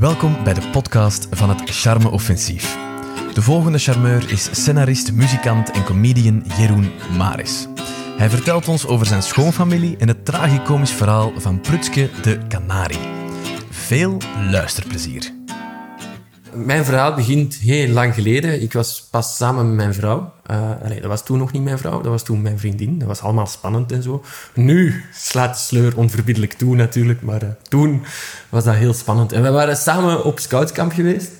Welkom bij de podcast van het Charme Offensief. De volgende charmeur is scenarist, muzikant en comedian Jeroen Maris. Hij vertelt ons over zijn schoonfamilie en het tragicomisch verhaal van Prutske de Canari. Veel luisterplezier. Mijn verhaal begint heel lang geleden. Ik was pas samen met mijn vrouw. Uh, dat was toen nog niet mijn vrouw, dat was toen mijn vriendin. Dat was allemaal spannend en zo. Nu slaat de sleur onverbiddelijk toe natuurlijk, maar uh, toen was dat heel spannend. En we waren samen op scoutskamp geweest.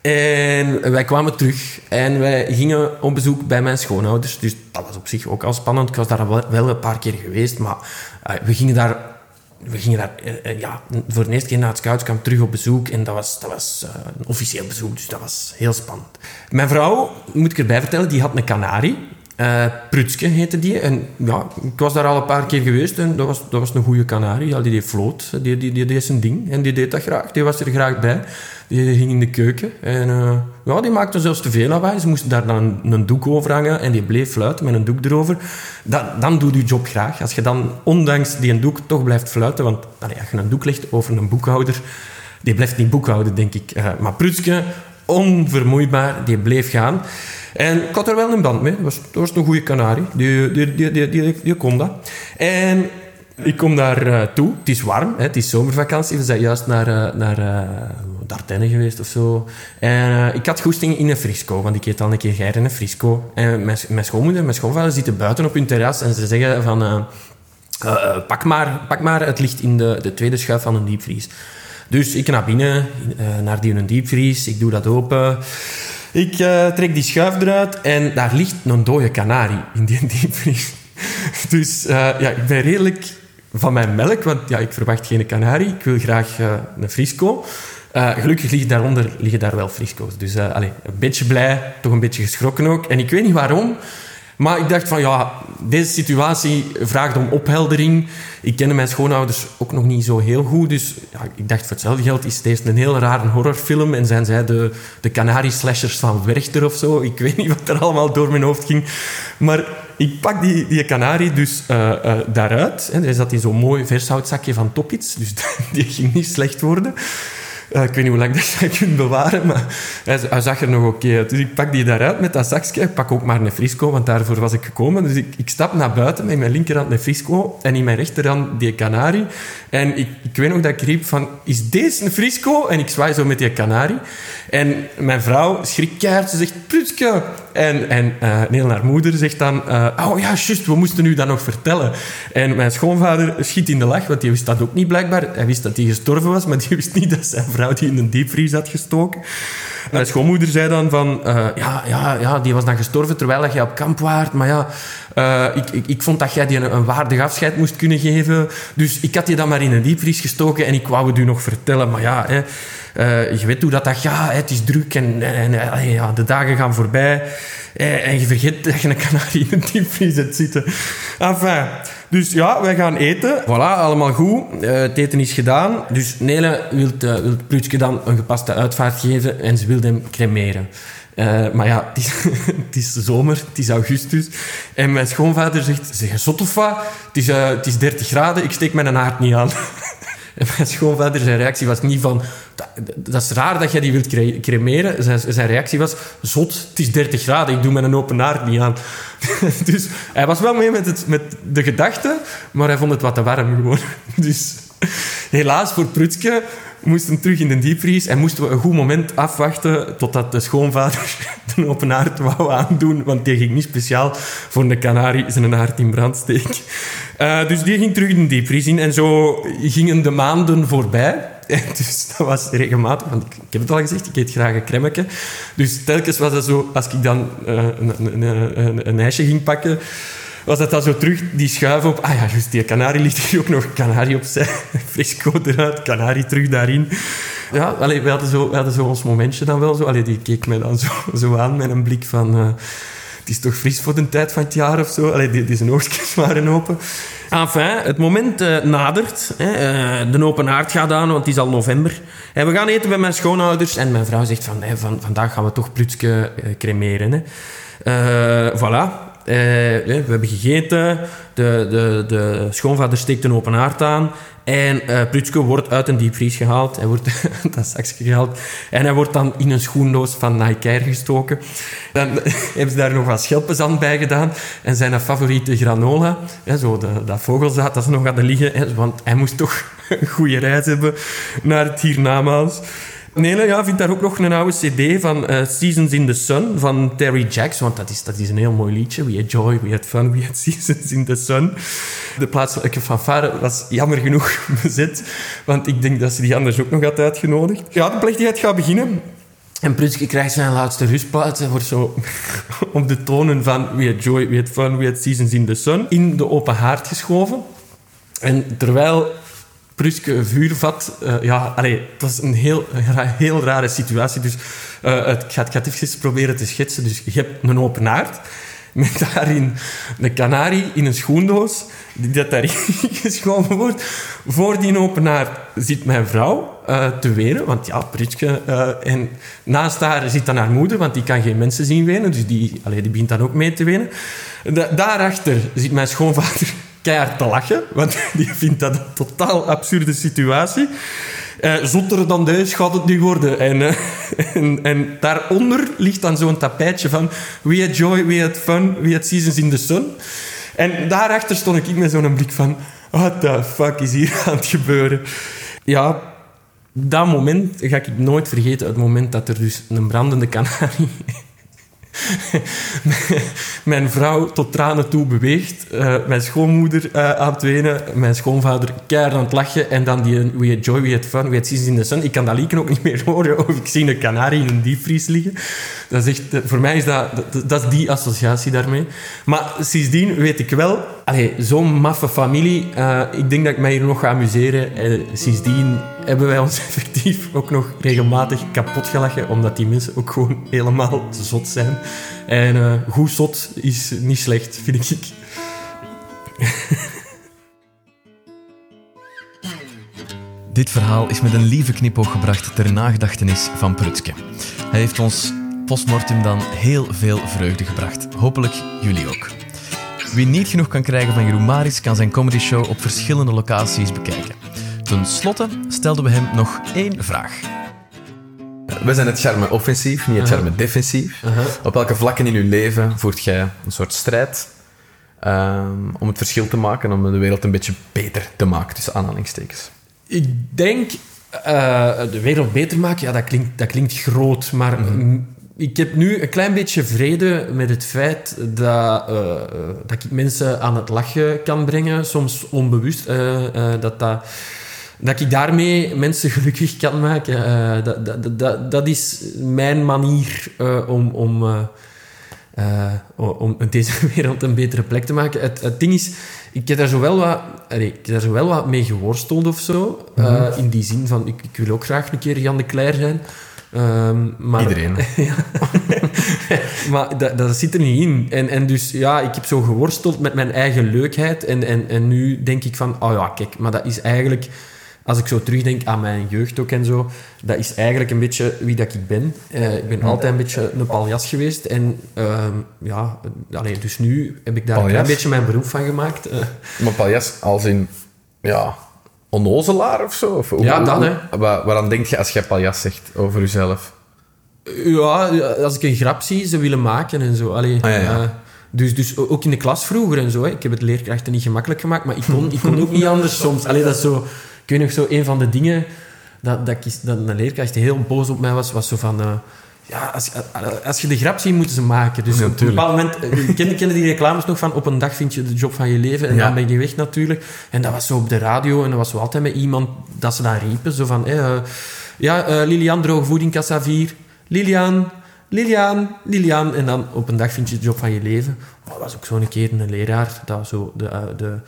En wij kwamen terug en wij gingen op bezoek bij mijn schoonouders. Dus dat was op zich ook al spannend. Ik was daar wel een paar keer geweest, maar uh, we gingen daar we gingen daar uh, ja, voor de eerste keer naar het scoutskamp terug op bezoek. En dat was, dat was uh, een officieel bezoek, dus dat was heel spannend. Mijn vrouw, moet ik erbij vertellen, die had een kanarie. Uh, Prutske heette die. En ja, ik was daar al een paar keer geweest en dat was, dat was een goede kanarie. Ja, die deed vloot, die, die, die deed zijn ding en die deed dat graag. Die was er graag bij. Die ging in de keuken en uh, ja, die maakte zelfs te veel lawaai. Ze moesten daar dan een, doek over hangen en die bleef fluiten met een doek erover. Dan, dan doe je job graag. Als je dan ondanks die een doek toch blijft fluiten, want allee, als je een doek legt over een boekhouder, die blijft niet boekhouden, denk ik. Uh, maar Prutske, onvermoeibaar, die bleef gaan. En ik had er wel een band mee. Dat was, een goede kanarie. Die, die, die, die, die, kon dat. En ik kom daar uh, toe. Het is warm. Hè. Het is zomervakantie. We zijn juist naar, uh, naar uh, geweest of zo. En ik had goesting in een frisco. Want ik eet al een keer geir in een frisco. En mijn, schoonmoeder en mijn schoonvader zitten buiten op hun terras. En ze zeggen van... pak, maar, pak maar het licht in de, de tweede schuif van een diepvries. Dus ik naar binnen, naar die een diepvries. Ik doe dat open. Ik trek die schuif eruit en daar ligt een dode kanarie in die diepvries. Dus ja, ik ben redelijk van mijn melk, want ja, ik verwacht geen kanarie. Ik wil graag uh, een frisco. Gelukkig liggen daaronder liggen daar wel frisco's. Dus allez, een beetje blij, toch een beetje geschrokken ook. En ik weet niet waarom, maar ik dacht van ja, deze situatie vraagt om opheldering. Ik kende mijn schoonouders ook nog niet zo heel goed. Dus ja, ik dacht voor hetzelfde geld is deze een heel rare horrorfilm. En zijn zij de, de Canarie-slashers van Werchter of zo. Ik weet niet wat er allemaal door mijn hoofd ging. Maar ik pak die, die dus uh, uh, daaruit. Hè. Er zat in zo'n mooi vershoutzakje van Toppits. Dus die ging niet slecht worden. Uh, ik weet niet hoe lang dat je kunt bewaren, maar hij, zag er nog oké uit. Dus ik pak die daaruit met dat zakje. Ik pak ook maar een frisco, want daarvoor was ik gekomen. Dus ik, ik stap naar buiten met mijn linkerhand een frisco en in mijn rechterhand die kanarie. En ik, weet nog dat ik riep van, is deze een frisco? En ik zwaai zo met die kanarie. En mijn vrouw schrikt keihard. Ze zegt, Prutske. En, en uh, nee, haar moeder zegt dan, uh, oh ja, juist, we moesten u dat nog vertellen. En mijn schoonvader schiet in de lach, want die wist dat ook niet blijkbaar. Hij wist dat hij gestorven was, maar die wist niet dat zijn vrouw die in een diepvries had gestoken. Mijn schoonmoeder zei dan van, uh, ja, ja, ja, die was dan gestorven terwijl jij op kamp waart. Maar ja, uh, ik, ik, ik, vond dat jij die een, waardig afscheid moest kunnen geven. Dus ik had die dan maar in een diepvries gestoken en ik wou het u nog vertellen. Maar ja, hè, je weet hoe dat, dat gaat. Het is druk en, en, en ja, de dagen gaan voorbij. En je vergeet dat je een kanarie in een diepvries hebt zitten. Enfin, dus ja, wij gaan eten. Voilà, allemaal goed. Het eten is gedaan. Dus Nele wil, uh, dan een gepaste uitvaart geven en ze wil hem cremeren. Maar ja, het is, zomer, het is augustus. En mijn schoonvader zegt, zeg zot of wat? Het is, is 30 graden, ik steek mijn haard niet aan. En mijn schoonvader, zijn reactie was niet van... Dat, is raar dat jij die wilt cremeren. Zijn, reactie was... Zot, het is 30 graden, ik doe mijn open haard niet aan. dus hij was wel mee met, het, met de gedachte, maar hij vond het wat te warm gewoon. Dus helaas voor Prutske moesten terug in de diepvries en moesten we een goed moment afwachten totdat de schoonvader de open haard wou aandoen, want die ging niet speciaal voor een kanarie zijn haard in brand steken. Uh, dus die ging terug in de diepvries in en zo gingen de maanden voorbij. Dus dat was regelmatig, want ik, heb het al gezegd, ik eet graag een cremmetje. Dus telkens was dat zo, als ik dan uh, een, een, een, een ijsje ging pakken, was dat dan zo terug die schuif op. Ah ja, juist, die kanarie ligt hier ook nog. Kanarie opzij, frisco eruit, kanarie terug daarin. Ja, allee, we, hadden zo, we hadden zo ons momentje dan wel zo. Allee, die keek mij dan zo, zo aan met een blik van... Uh, het is toch fris voor de tijd van het jaar of zo. Allee, die, die zijn waren open. Enfin, het moment uh, nadert. Hè. Uh, de open haard gaat aan, want het is al november. En we gaan eten bij mijn schoonouders. En mijn vrouw zegt van, van vandaag gaan we toch Prutske cremeren. Hè. voilà. We hebben gegeten. De, de, de schoonvader steekt een open haard aan. En uh, Prutske wordt uit een diepvries gehaald. Hij wordt dat zakje gehaald. En hij wordt dan in een schoendoos van Nike gestoken. Dan hebben ze daar nog wat schelpenzand bij gedaan. En zijn favoriete granola, zo de, dat vogelzaad, dat ze nog hadden liggen. Want hij moest toch een goede reis hebben naar het hiernamaals. Nele ja, vindt daar ook nog een oude cd van uh, Seasons in the Sun van Terry Jacks. Want dat is, dat is een heel mooi liedje. We had joy, we had fun, we had seasons in the sun. De plaatselijke fanfare was jammer genoeg bezet. Want ik denk dat ze die anders ook nog had uitgenodigd. Ja, de plechtigheid gaat beginnen. En Prutske krijgt zijn laatste rustplaats wordt zo op de tonen van We had joy, we had fun, we had seasons in the sun in de open haard geschoven. En terwijl Pruske vuurvat. Uh, ja, allee, het was een heel, heel rare situatie. Dus uh, het, ik, ga, het even proberen te schetsen. Dus je hebt een open haard met daarin een kanarie in een schoendoos die dat daarin geschoven wordt. Voor die open haard zit mijn vrouw uh, te wenen, want ja, Pritske. Uh, en naast haar zit dan haar moeder, want die kan geen mensen zien wenen, dus die, allee, die begint dan ook mee te wenen. daarachter zit mijn schoonvader keihard te lachen, want die vindt dat een totaal absurde situatie. Uh, zotter dan deze gaat het nu worden. En, uh, en, en, daaronder ligt dan zo'n tapijtje van We had joy, we had fun, we had seasons in the sun. En daarachter stond ik met zo'n blik van What the fuck is hier aan het gebeuren? Ja, dat moment ga ik nooit vergeten. Het moment dat er dus een brandende kanarie mijn vrouw tot tranen toe beweegt. Uh, mijn schoonmoeder uh, aan het wenen. Mijn schoonvader keihard aan het lachen. En dan die We had joy, we had fun, we had seasons in the sun. Ik kan dat lieken ook niet meer horen. Of ik zie een kanarie in een diepvries liggen. Dat echt, voor mij is dat, dat, is die associatie daarmee. Maar sindsdien weet ik wel... Zo'n maffe familie. Uh, ik denk dat ik mij hier nog ga amuseren. sindsdien hebben wij ons effectief ook nog regelmatig kapot gelachen, omdat die mensen ook gewoon helemaal zot zijn. En uh, goed zot is niet slecht, vind ik. Dit verhaal is met een lieve knipoog gebracht ter nagedachtenis van Prutske. Hij heeft ons postmortem dan heel veel vreugde gebracht. Hopelijk jullie ook. Wie niet genoeg kan krijgen van Jeroen Maris, kan zijn comedy show op verschillende locaties bekijken. Ten slotte stelden we hem nog één vraag. We zijn het charme offensief, niet het charme defensief. Op welke vlakken in uw leven voert jij een soort strijd um, om het verschil te maken, om de wereld een beetje beter te maken, tussen aanhalingstekens? Ik denk uh, de wereld beter maken, ja, dat klinkt, dat klinkt groot, maar mhm. Ik heb nu een klein beetje vrede met het feit dat, uh, dat ik mensen aan het lachen kan brengen, soms onbewust. Uh, dat dat dat ik daarmee mensen gelukkig kan maken. Dat, dat, dat, dat is mijn manier om, om, om deze wereld een betere plek te maken. Het, het ding is, ik heb daar zo wel wat, allee, ik heb daar zo wel wat mee geworsteld of zo. Mm -hmm. in die zin van, ik, ik, wil ook graag een keer Jan de Cler zijn. Um, maar, Iedereen. maar dat, dat, zit er niet in. En, en dus ja, ik heb zo geworsteld met mijn eigen leukheid. En, en, en nu denk ik van, oh ja, kijk, maar dat is eigenlijk als ik zo terugdenk aan mijn jeugd ook en zo, dat is eigenlijk een beetje wie dat ik ben. Uh, ik ben altijd een beetje een paljas geweest. En uh, ja, alleen, dus nu heb ik daar paljas? een beetje mijn beroep van gemaakt. Uh. Maar paljas als in, ja, onnozelaar of zo? Of, ja, dan hè. Waar, waaraan denk je als je paljas zegt over jezelf? Ja, als ik een grap zie, ze willen maken en zo. Allee, ah, ja, ja. Dus, dus ook in de klas vroeger en zo. Hè. Ik heb het leerkrachten niet gemakkelijk gemaakt, maar ik kon, ik kon ook niet anders soms. Allee, dat is zo ik weet nog zo, een van de dingen dat, dat, ik, dat een leerkracht heel boos op mij was, was zo van... Uh, ja, als, als je de grap ziet, moeten ze maken. Dus op een bepaald moment... Eh, ken, ken die reclames nog van op een dag vind je de job van je leven en dan ben je weg natuurlijk. En dat was zo op de radio en dat was zo altijd met iemand dat ze dan riepen. Zo van... Uh, ja, uh, Lilian, droge voeding, kassa 4. Lilian, Lilian, Lilian. En dan op een dag vind je de job van je leven. Dat was ook zo'n keer een leraar dat zo de... de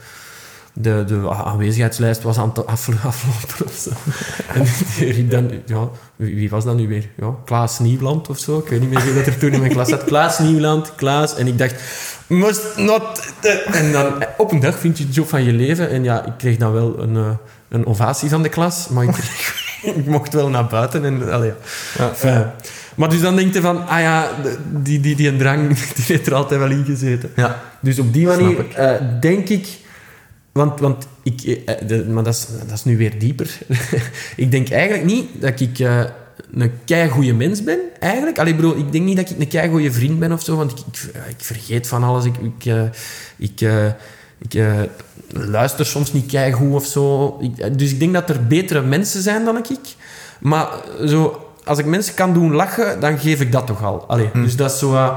de, de aanwezigheidslijst was aan het aflopen of zo. En riep dan, ja, wie, was dat nu weer? Ja, Klaas Nieuwland of zo. Ik weet niet meer wie dat er toen in mijn klas zat. Klaas Nieuwland, Klaas. En ik dacht, must not... En dan op een dag vind je het job van je leven. En ja, ik kreeg dan wel een, eh, een ovatie van de klas. Maar ik, ik mocht wel naar buiten. En, allee, ja. Maar dus dan denk je van, ah ja, die, die, die een drang die heeft er altijd wel in gezeten. Ja. Dus op die manier ik. eh, denk ik... Want, want ik... eh, de- maar dat is, dat is nu weer dieper. ik denk eigenlijk niet dat ik eh, een keigoeie mens ben, eigenlijk. Allee, bro, ik denk niet dat ik een keigoeie vriend ben of zo, want ik, ik, ik vergeet van alles. Ik, ik, eh, ik, eh, ik eh, luister soms niet keigoed of zo. Dus ik denk dat er betere mensen zijn dan ik. Maar zo, als ik mensen kan doen lachen, dan geef ik dat toch al. Allee, Dus dat is zo... eh,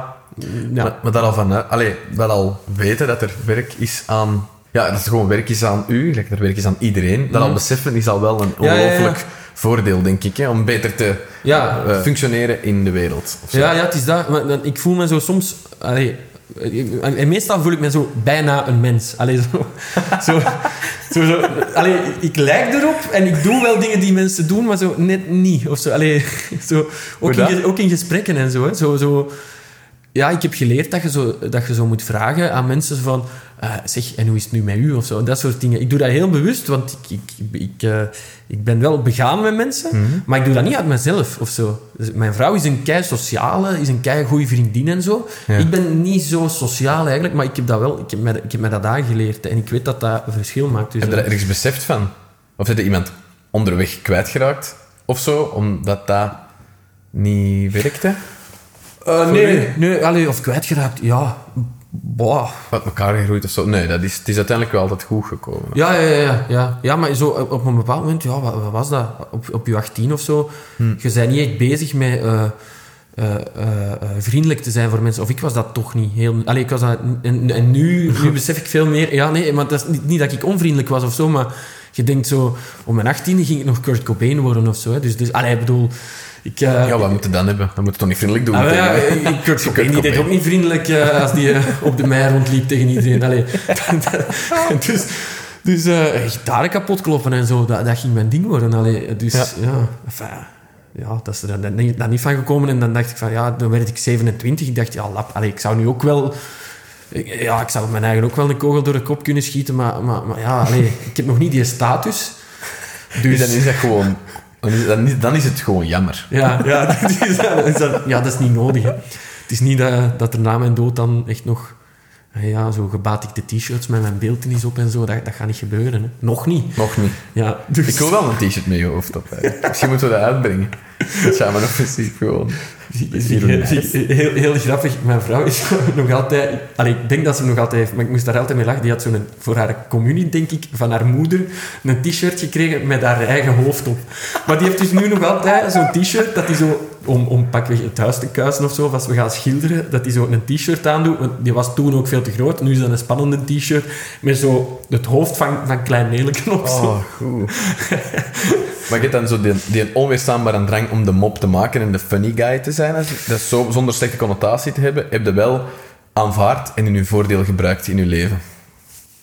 ja. Maar, maar dat al van, hè, allee, wel al weten dat er werk is aan... Ja, dat er gewoon werk is aan u, er werk is aan iedereen. Dat al beseffen is al wel een ja, ongelooflijk voordeel, denk ik, hè, om beter te Ja, eh, functioneren in de wereld. Ja, ja, het is dat. Maar dan- ik voel me zo soms... Allee, en en meestal voel ik me zo bijna een mens. Allee, zo, zo, zo, zo, allee, ik lijk erop en ik doe wel dingen die mensen doen, maar zo net niet. Of zo, allee, zo, ook, in, dat? ook in gesprekken en zo, hè. Zo, zo. Ja, ik heb geleerd dat je zo, dat je zo moet vragen aan mensen van... eh, zeg, en hoe is het nu met u? Of zo, dat soort dingen. Ik doe dat heel bewust, want ik, ik, ik, eh, ik ben wel begaan met mensen, maar ik doe dat niet uit mezelf of zo. Dus mijn vrouw is een kei sociale, is een kei goede vriendin en zo. Ja. Ik ben niet zo sociaal eigenlijk, maar ik heb dat wel... Ik heb mij, ik heb mij dat aangeleerd en ik weet dat dat een verschil maakt. Dus, Heb je daar ergens beseft van? Of is er iemand onderweg kwijtgeraakt? Of zo, omdat dat niet werkte? eh, nee, nee allee, of kwijtgeraakt, ja. Boah. Uit elkaar gegroeid of zo? Nee, dat is, het is uiteindelijk wel altijd goed gekomen. Ja, ja, ja, ja, ja. Maar zo op een bepaald moment, ja, wat, wat was dat? Op, op je 18 of zo, je bent niet echt bezig met eh, eh, eh, vriendelijk te zijn voor mensen. Of ik was dat toch niet. Heel, allee, ik was dat, en, en nu, nu besef ik veel meer... Ja, nee, maar dat is niet, niet dat ik onvriendelijk was of zo, maar je denkt zo... Om mijn 18e ging ik nog Kurt Cobain worden of zo. Hè. Dus, dus allee, ik bedoel... Ik, eh, Ja, wat moet je dan hebben? Dan moet je toch niet vriendelijk doen Ah, ja, eh, Kurt Cobain die deed ook niet vriendelijk eh, als die eh, op de mei rondliep tegen iedereen. Allee. dus dus gitaren kapot kloppen en zo, dat, dat ging mijn ding worden. Allee. Dus ja, Ja. enfin, ja, dat is er dan niet, dan niet van gekomen. En dan dacht ik van, ja, dan werd ik 27. Ik dacht, ja, lap, allee, ik zou nu ook wel... ik- Ja, ik zou mijn eigen ook wel een kogel door de kop kunnen schieten, maar, maar, maar ja, allee, ik heb nog niet die status. Dus Dus dan is dat gewoon... Dan is, dan dan is het gewoon jammer. ja, ja, dat is, ja, dat is niet nodig. Hè. Het is niet dat, dat er na mijn dood dan echt nog ja, zo gebatikte t-shirts met mijn beeldenis op en zo. Dat, dat gaat niet gebeuren. Hè. Nog niet. Nog niet. Ja, dus, Ik wil wel een t-shirt met je hoofd op. Misschien moeten we dat uitbrengen. Dat zijn we gewoon. Hier zie- nice. heel, heel grappig. Mijn vrouw is nog altijd... Allee, ik denk dat ze hem nog altijd heeft, maar ik moest daar altijd mee lachen. Die had zo'n, voor haar communie, denk ik, van haar moeder, een t-shirt gekregen met haar eigen hoofd op. Maar die heeft dus nu nog altijd zo'n t-shirt dat hij zo, om, om pakweg het huis te kuisen of zo, of als we gaan schilderen, dat hij zo een t-shirt aandoet. Want die was toen ook veel te groot. Nu is dat een spannende t-shirt met zo het hoofd van, van Klein Neleken op. zo. Oh, goed. maar je hebt dan zo die, die onweerstaanbare drang om de mop te maken en de funny guy te zijn. Dat is zo, zonder slechte connotatie te hebben, heb je wel aanvaard en in je voordeel gebruikt in je leven.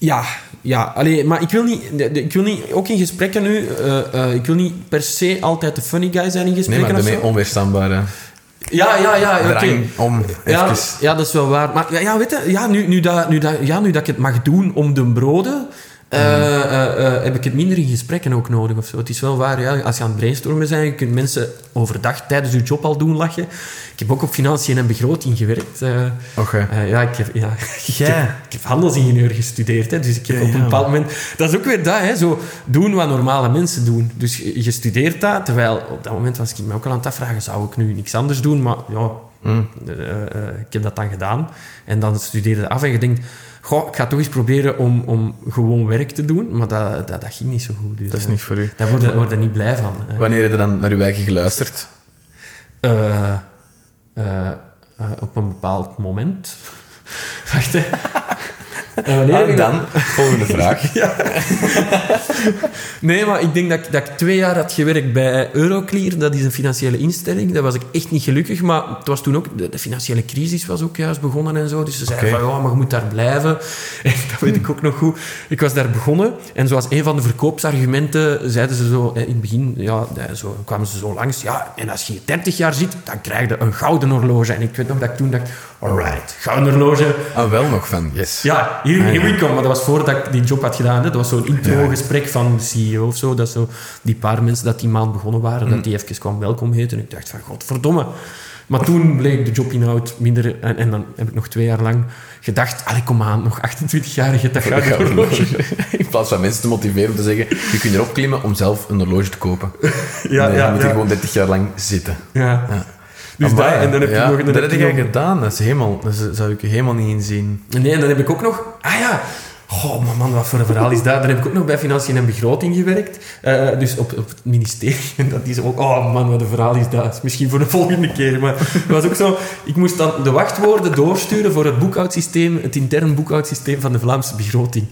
Ja, ja. Allee, maar ik wil, niet, ik wil niet, ook in gesprekken nu, eh, eh, ik wil niet per se altijd de funny guy zijn in Nee, gesprekken maar of daarmee Ja, ja, ja, om Ja, ja, dat is wel waar. Maar ja, ja, weet je, ja, nu, nu, dat, nu, dat, ja, nu dat ik het mag doen om de broden, eh, eh, eh, heb ik het minder in gesprekken ook nodig of zo. Het is wel waar, ja, als je aan het brainstormen bent, je kunt mensen overdag tijdens je job al doen lachen. Ik heb ook op financiën en begroting gewerkt. Oké. ja, ik heb, ja, ik, Jij? heb, ik heb handelsingenieur gestudeerd, hè, dus ik heb Ja, op een bepaald moment... Dat is ook weer dat, hè, zo doen wat normale mensen doen. Dus je, je studeert dat, terwijl op dat moment was ik me ook al aan het afvragen, zou ik nu niks anders doen? Maar ja, Mm. ik heb dat dan gedaan. En dan studeerde af en je denkt, goh, ik ga toch eens proberen om, om gewoon werk te doen. Maar dat, dat, dat ging niet zo goed. Dus, Dat is niet voor u. Daar word je, word je niet blij van. hè. Wanneer heb je dan naar uw eigen geluisterd? Eh, eh, eh, op een bepaald moment. Wacht, hè. En dat- dan, volgende vraag. Nee, maar ik denk dat, ik- dat ik twee jaar had gewerkt bij Euroclear. Dat is een financiële instelling. Daar was ik echt niet gelukkig. Maar het was toen ook... De, de financiële crisis was ook juist begonnen en zo. Dus ze zeiden van, ja, maar je moet daar blijven. En dat weet ik ook nog goed. Ik was daar begonnen. En zoals een van de verkoopsargumenten zeiden ze zo... In het begin ja, zo, kwamen ze zo langs. Ja, en als je 30 jaar zit, dan krijg je een gouden horloge. En ik weet nog dat ik toen dacht... alright, ga een horloge. Ah, wel nog van, yes. Ja, hier, here we come. Maar dat was voordat ik die job had gedaan. Hè. Dat was zo'n intro-gesprek van de CEO of zo. Dat zo die paar mensen dat die maand begonnen waren, dat die even kwam welkom heten. En ik dacht van, godverdomme. Maar toen bleek de jobinhoud minder... En, en dan heb ik nog twee jaar lang gedacht, allee, kom aan, nog 28-jarige, dat gaat Gouden horloge. In plaats van mensen te motiveren om te zeggen, je kunt erop klimmen om zelf een horloge te kopen. Ja, nee, ja, je moet ja. er gewoon 30 jaar lang zitten. Ja. Dus Amai, dat, en dan heb je ja, nog... Dan dat heb je gedaan. Dat, is helemaal, dat zou ik helemaal niet inzien. Nee, en dan heb ik ook nog... Ah ja... Oh, man, wat voor een verhaal is dat? Dan heb ik ook nog bij Financiën en Begroting gewerkt. Eh, dus op, op het ministerie. En dat is ook... Oh man, wat een verhaal is dat. Dat is misschien voor de volgende keer. Maar het was ook zo... Ik moest dan de wachtwoorden doorsturen voor het boekhoudsysteem, het intern boekhoudsysteem van de Vlaamse begroting.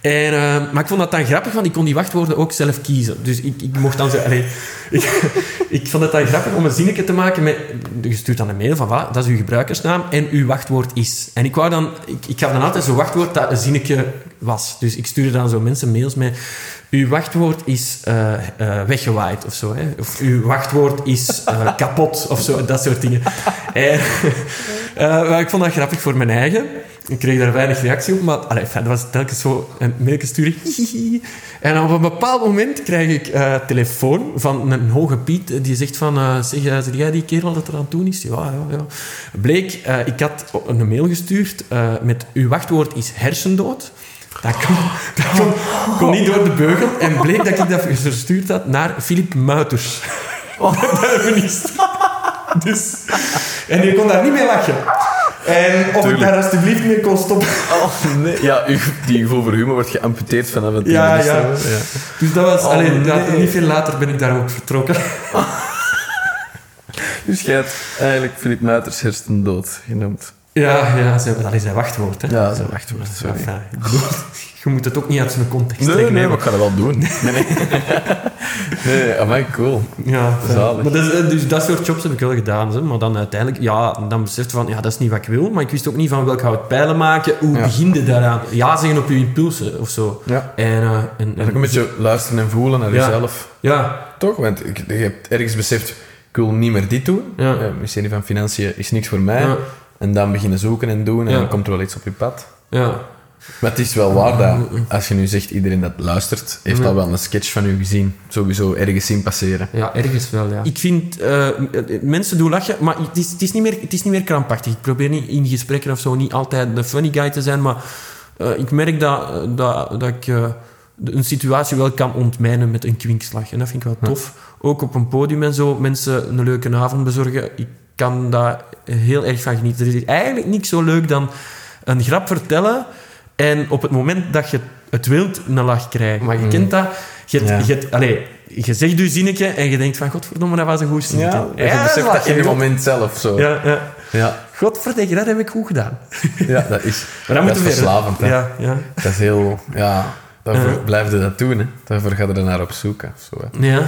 En, eh, maar ik vond dat dan grappig, want ik kon die wachtwoorden ook zelf kiezen. Dus ik, ik mocht dan zo... Allee, ik, vond het dan grappig om een zinnetje te maken met... Je stuurt dan een mail van, wat, dat is uw gebruikersnaam en uw wachtwoord is. En ik wou dan... Ik, gaf dan altijd zo'n wachtwoord dat zinnetje was. Dus ik stuurde dan zo mensen mails met... Uw wachtwoord is eh, weggewaaid of zo. Hè? Of uw wachtwoord is eh, kapot of zo. Dat soort dingen. En, maar ik vond dat grappig voor mijn eigen. Ik kreeg daar weinig reactie op, maar allee, dat was telkens zo een mailje sturen. En op een bepaald moment krijg ik telefoon van een hoge Piet die zegt van, eh, zeg, zeg jij die kerel dat er aan doen is? Ja, ja, ja. Bleek, ik had een mail gestuurd met uw wachtwoord is hersendood. Dat kon, dat kon, kon niet door de beugel. En bleek dat ik dat verstuurd had naar Filip Muiters. De minister. Dus, en die kon daar niet mee lachen. En of ik daar alsjeblieft mee kon stoppen. Oh, nee. Ja, die gevoel voor humor wordt geamputeerd vanaf het Ja, ja. Dus dat was... Oh, alleen, dat- niet veel later ben ik daar ook vertrokken. Dus jij hebt eigenlijk Filip Muiters hersendood genoemd. Ja, ja zijn, dat is zijn wachtwoord. Hè. Ja, zijn wachtwoord, sorry. Enfin, ik bedoel, je moet het ook niet uit zijn context Nee, trekken. nee, hè. maar ik ga dat wel doen. Nee, nee. nee amai, cool. Ja, Zalig. maar dat, is- dus dat soort jobs heb ik wel gedaan. Hè. Maar dan uiteindelijk, ja, dan besefte van, ja, dat is niet wat ik wil. Maar ik wist ook niet van welk hout pijlen maken. Hoe Ja. begin je daaraan? Ja zeggen op je impulsen of zo. Ja. En, eh, en, En ook een beetje luisteren en voelen naar Ja. jezelf. Ja, Toch? Want ik- je hebt ergens beseft, ik wil niet meer dit doen. Ja. Eh, Het ministerie van Financiën is niks voor mij. En dan beginnen zoeken en doen en Ja. dan komt er wel iets op je pad. ja. Maar het is wel waar dat, als je nu zegt, iedereen dat luistert, heeft Ja. al wel een sketch van u gezien. Sowieso ergens zien passeren. Ja, ergens wel, ja. Ik vind, eh, eh, mensen doen lachen, maar het is, het, is niet meer, het is niet meer krampachtig. Ik probeer niet in gesprekken of zo niet altijd de funny guy te zijn, maar eh, ik merk dat, dat, dat ik eh, een situatie wel kan ontmijnen met een kwinkslag. En dat vind ik wel tof. Ook op een podium en zo, mensen een leuke avond bezorgen. Ik kan daar heel erg van genieten. Er is eigenlijk niks zo leuk dan een grap vertellen en op het moment dat je het wilt, een lach krijgen. Maar je kent dat. Je, Ja. je, hebt- allee, je zegt je zinnetje en je denkt van, godverdomme, dat was een goed zinnetje. Ja, je beseft dat in het moment zelf zo. Ja, ja. ja. Godverdikke, dat heb ik goed gedaan. Ja, dat is, Maar dan dat is verslavend. Hè. Ja, ja. Dat is heel... Ja, daarvoor Ja. blijf je dat doen. Hè. Daarvoor ga je er naar op zoek. Hè. Zo, hè. Ja,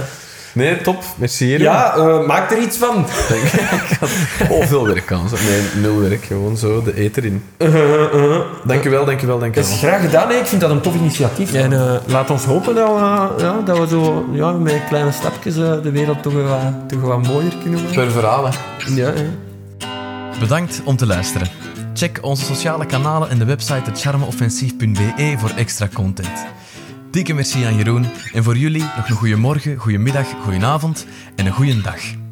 Nee, top. Merci. Ja eh, maak er iets van. Ik had oh, veel werkkansen. Nee, nul werk. Gewoon zo de eter in. Dankjewel, dankjewel, Dat is dankjewel. graag gedaan, hè. ik vind dat een tof initiatief. En eh, laat ons hopen dat we, ja, dat we zo ja, met kleine stapjes eh, de wereld toch toch wel wat mooier kunnen maken. Per verhaal, hè. Ja, ja. Bedankt om te luisteren. Check onze sociale kanalen en de website charmeoffensief.be voor extra content. Dikke merci aan Jeroen en voor jullie nog een goede morgen, goede middag, goede avond en een goede dag.